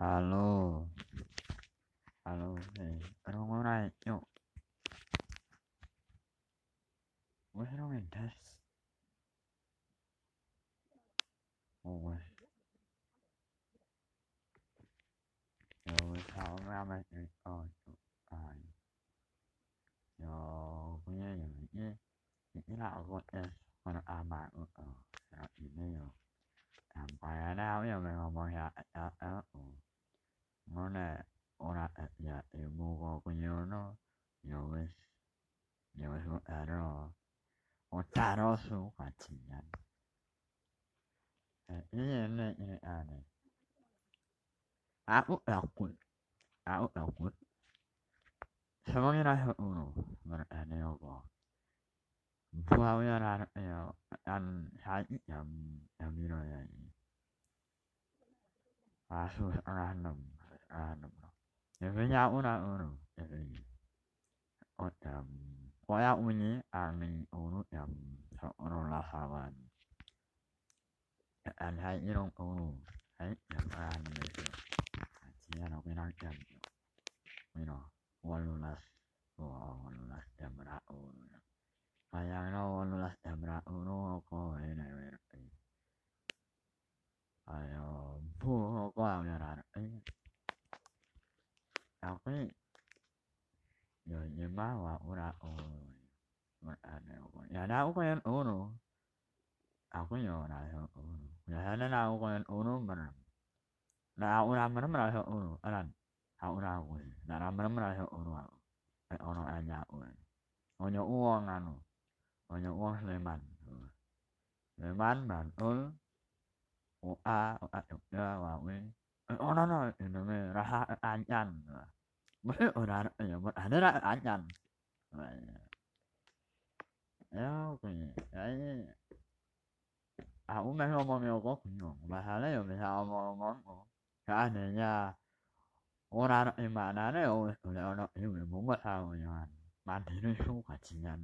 Alo. Alo, alo ở đâu ngồi này? Yo. What's wrong in this? Ôi. Rồi sao ra mày? Ờ, à. Yo, punya yang ini. à, lah aku es. Mana amat. Ờ, sao ini yo. Sampai ada yang ngomong ya, ya, ya. Mana orang ya ilmu kau punya no. Yo wes. Yo wes ada. Oh, taruh su kacian. Ini ini ini aneh. Aku takut. Aku takut. Semuanya rasa uno. Berani apa? Buahnya rasa ya. An saya yang yang miro ya ini. Asu random random. anem no. If we not una unu, if we not um, why out when you are mean unu unu la hawan. And hey, you don't unu, hey, you are no. See, I know we not jam you. We know, jam ra unu. Kaya no, one jam ra unu, oko, hey, nai, wait, wait. Ayo, buh, oko, ayo, ayo, ayo, ang yaran. Aku yo nyema wa ura o. Ada apa? Ya ada aku yang uno. Aku yo na làm mà nó ada na hơn yang uno anh anh aku na benar benar yo uno. Aran. Aku na aku. Na na benar benar nó uno nhà Eh ono aja aku. Onyo uang anu. Onyo uang lên Sleman lên ul. O a o a ya wa we. Oh no no, ini me raha anyan. Mesti orang ya, ada raha anyan. Ya, oke. Ya ini aku mau ngomong ya kok bingung. Masalah ya bisa ngomong-ngomong. Seandainya orang di mana nih oh udah orang ini mau masalah ya. Mandiri su kajian.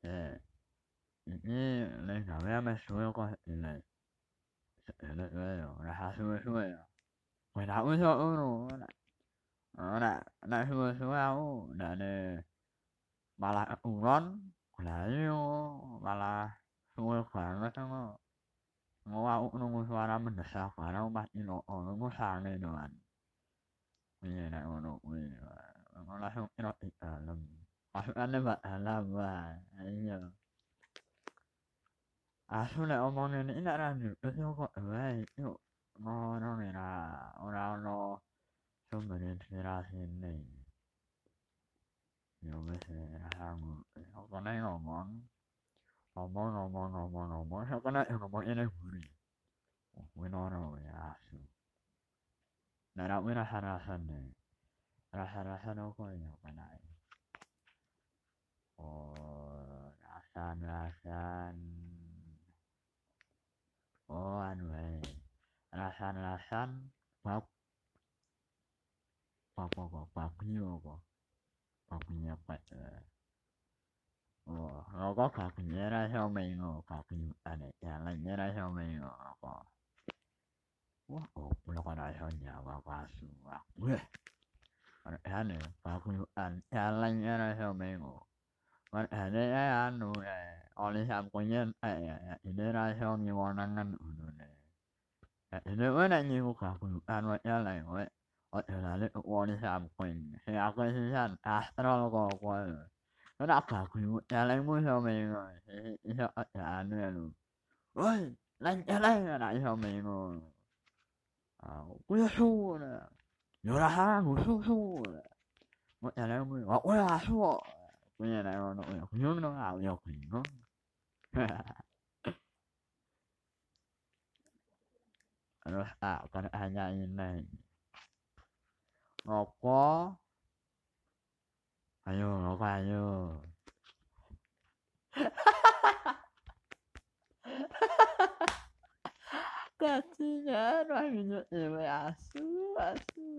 Eh, ini lain kami masuk kok ini. Ini ya, raha semua ya. Mày nào cũng sợ rồi Nó nè, nè hứa xuống áo Nè nè Bà là ủng lón Là yêu Bà là Ngồi khoảng nó xong rồi Ngồi áo nó ngô xoa ra mình là sao khoảng nó bắt như nó Ở nó ngô sang lên rồi anh Mình như này nó Mình Nó là không Nó ít à lầm Mà sự ăn vật à làm và Ấy nhờ À số này ông mong nên đã ra được Cái số gọi ở đây No, no mira, ahora no son generaciones. Yo qué sé, algo, nó có này nó món, nó món có này nó món ini buri. Với nó nó ya su. Nah, nak mira rasa nih, rasa rasa nó có nhiều cái này. Oh, rasa rasa. Oh, anu eh. alasan-alasan bab bab apa babnya apa babnya apa oh nó có babnya ra sao mình ngồi babnya anh về, ấy chả là nhớ ra sao mình ngồi apa wah oh pulau ủa, sao có và và ra và gue anh ấy babnya anh chả là nhớ ra sao mình ngồi mà anh ấy anh nuôi oleh sam kunyen và ini ra sao như warnangan udah anh mana ni muka ra theo mình ngồi lai wa. Wa ya lai wa ni sa am kuin. He aku ni san astral ko ko. Nó đã cả aku ya lai mu sao mình rồi. He sao ya anu ya lu. Oi, lai ya lai ya lai sao mình rồi. À, ku ya su nè. Yo ra ha ku su su nè. Wa ya lai mu wa wa ya su. Ku ya lai nó nó ku yo nó à yo ku nó. Terus ah, kan hanya ini. Rokok. Ayo, rokok ayo. Kasihan, minyak ini asu. Asu.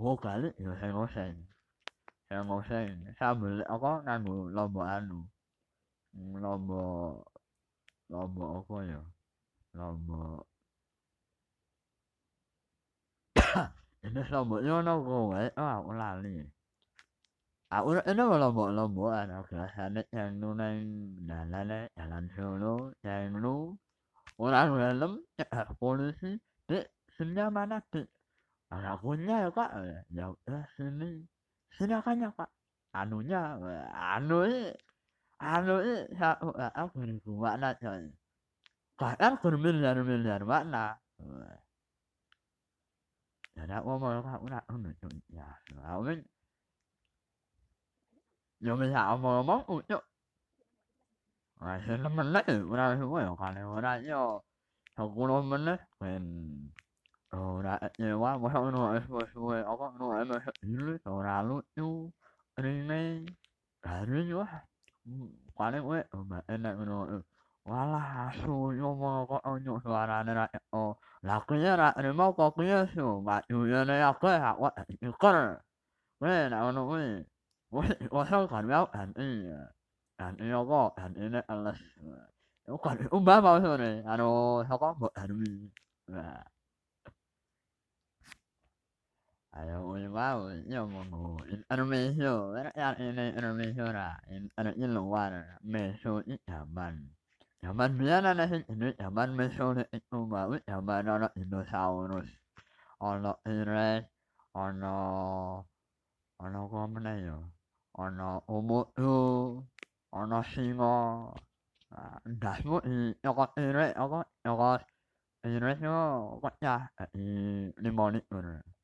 kalinya oh kali ya saya ngosen saya ngosen saya beli apa nganu lomba anu lomba lomba apa ya lomba ini lomboknya ono kowe ah aku lali aku ini lombok-lombok ada kelasane yang nuneng dalan jalan solo yang nu orang dalam ya polisi di sini mana di anaknya ya kak ya udah sini sini akan ya kak anunya anu ini anu ini aku aku ini mana coy kan miliar miliar mana Ada ngomong ya. Awen. Yo me sa mo mo u yo. Ai se na man na una hu yo ka le una yo. Ho ku no e mo không ora lu không Ni ne. không ri yo. không le we ma en na không Wala su yo mo ko onyo suara na o. Lakunya ra không mau ko không su ma yu ya na ya ko ha wa yu ko không We na không we. We wa sa kan không an i. An i ko an i na alas. Yo kan không ba ba so ne. Ano không ko mo an mi. Ayo ulwau nyo mungu intermezzo Wera yar ini intermezzo ra Intermezzo luar Mezzo ni jaman Jaman biana nasi ini jaman mezzo ni itu Mbawi jaman ono dinosaurus Ono iris Ono Ono kumene yo Ono umutu Ono singo Dasmu i Yoko iris Yoko Iris yo ya. Kocah Limonik Iris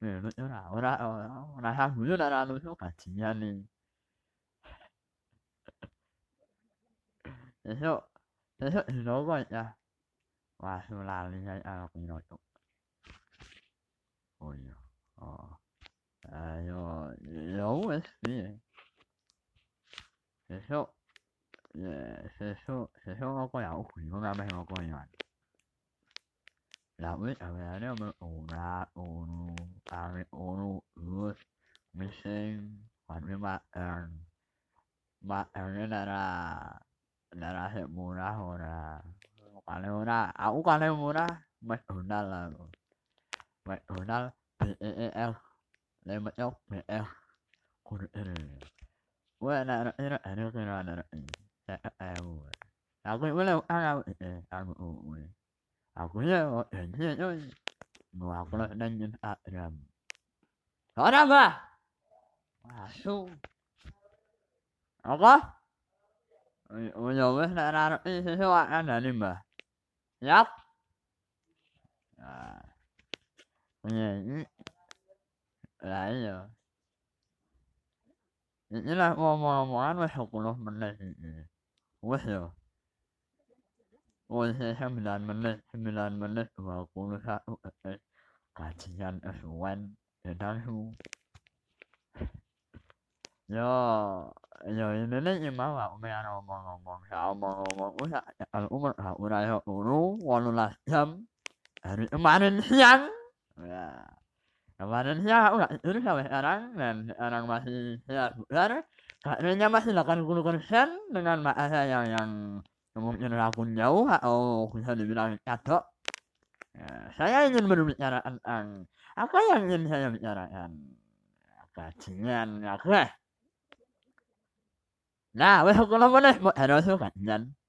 ya ya gunungan oh aku ya anu ra oh gunung mer anu kok mer ane anu nih lu ora ora ora ha dulu ora anu so kajian nih Eso Thế thì nó gọi là Và sự là lên ngay à cũng nói chung Ôi Ờ À nó nó ổ ra ổ nu À ổ nu ướt Mình xem Hoàn với bạn Ern Bạn Ern là là narase murah ora kale ora aku kale murah McDonald lah McDonald BEEL lemat yok BL kudu ini wa na na ina ana kana na na aku aku boleh aku eh aku oh aku ya oh ini yo mau aku lah nanya Adam Adam bah masuk apa Bây giờ mới ra ra gì thế bạn ăn là đi mà Nhóc À Nhìn lại giờ gì là mò mò mò mau ăn với học của nó mình này Quá hiểu Ôi thế sembilan menit sembilan menit và cũng nó satu kajian S1 dan hu Yo Rồi đến đấy nhưng mà bảo mẹ nó mà mà mà sao mà mà cũng sao ở cũng mà học này học nó còn là chấm mà nên nhắn mà nên nhắn cũng là itu sampai sekarang dan orang masih ya benar karena masih lakukan gunakan sen dengan bahasa yang yang mungkin aku jauh atau bisa dibilang catok saya ingin berbicara tentang apa yang ingin saya bicarakan? Kajian ya Nah, với không có lắm đấy, mọi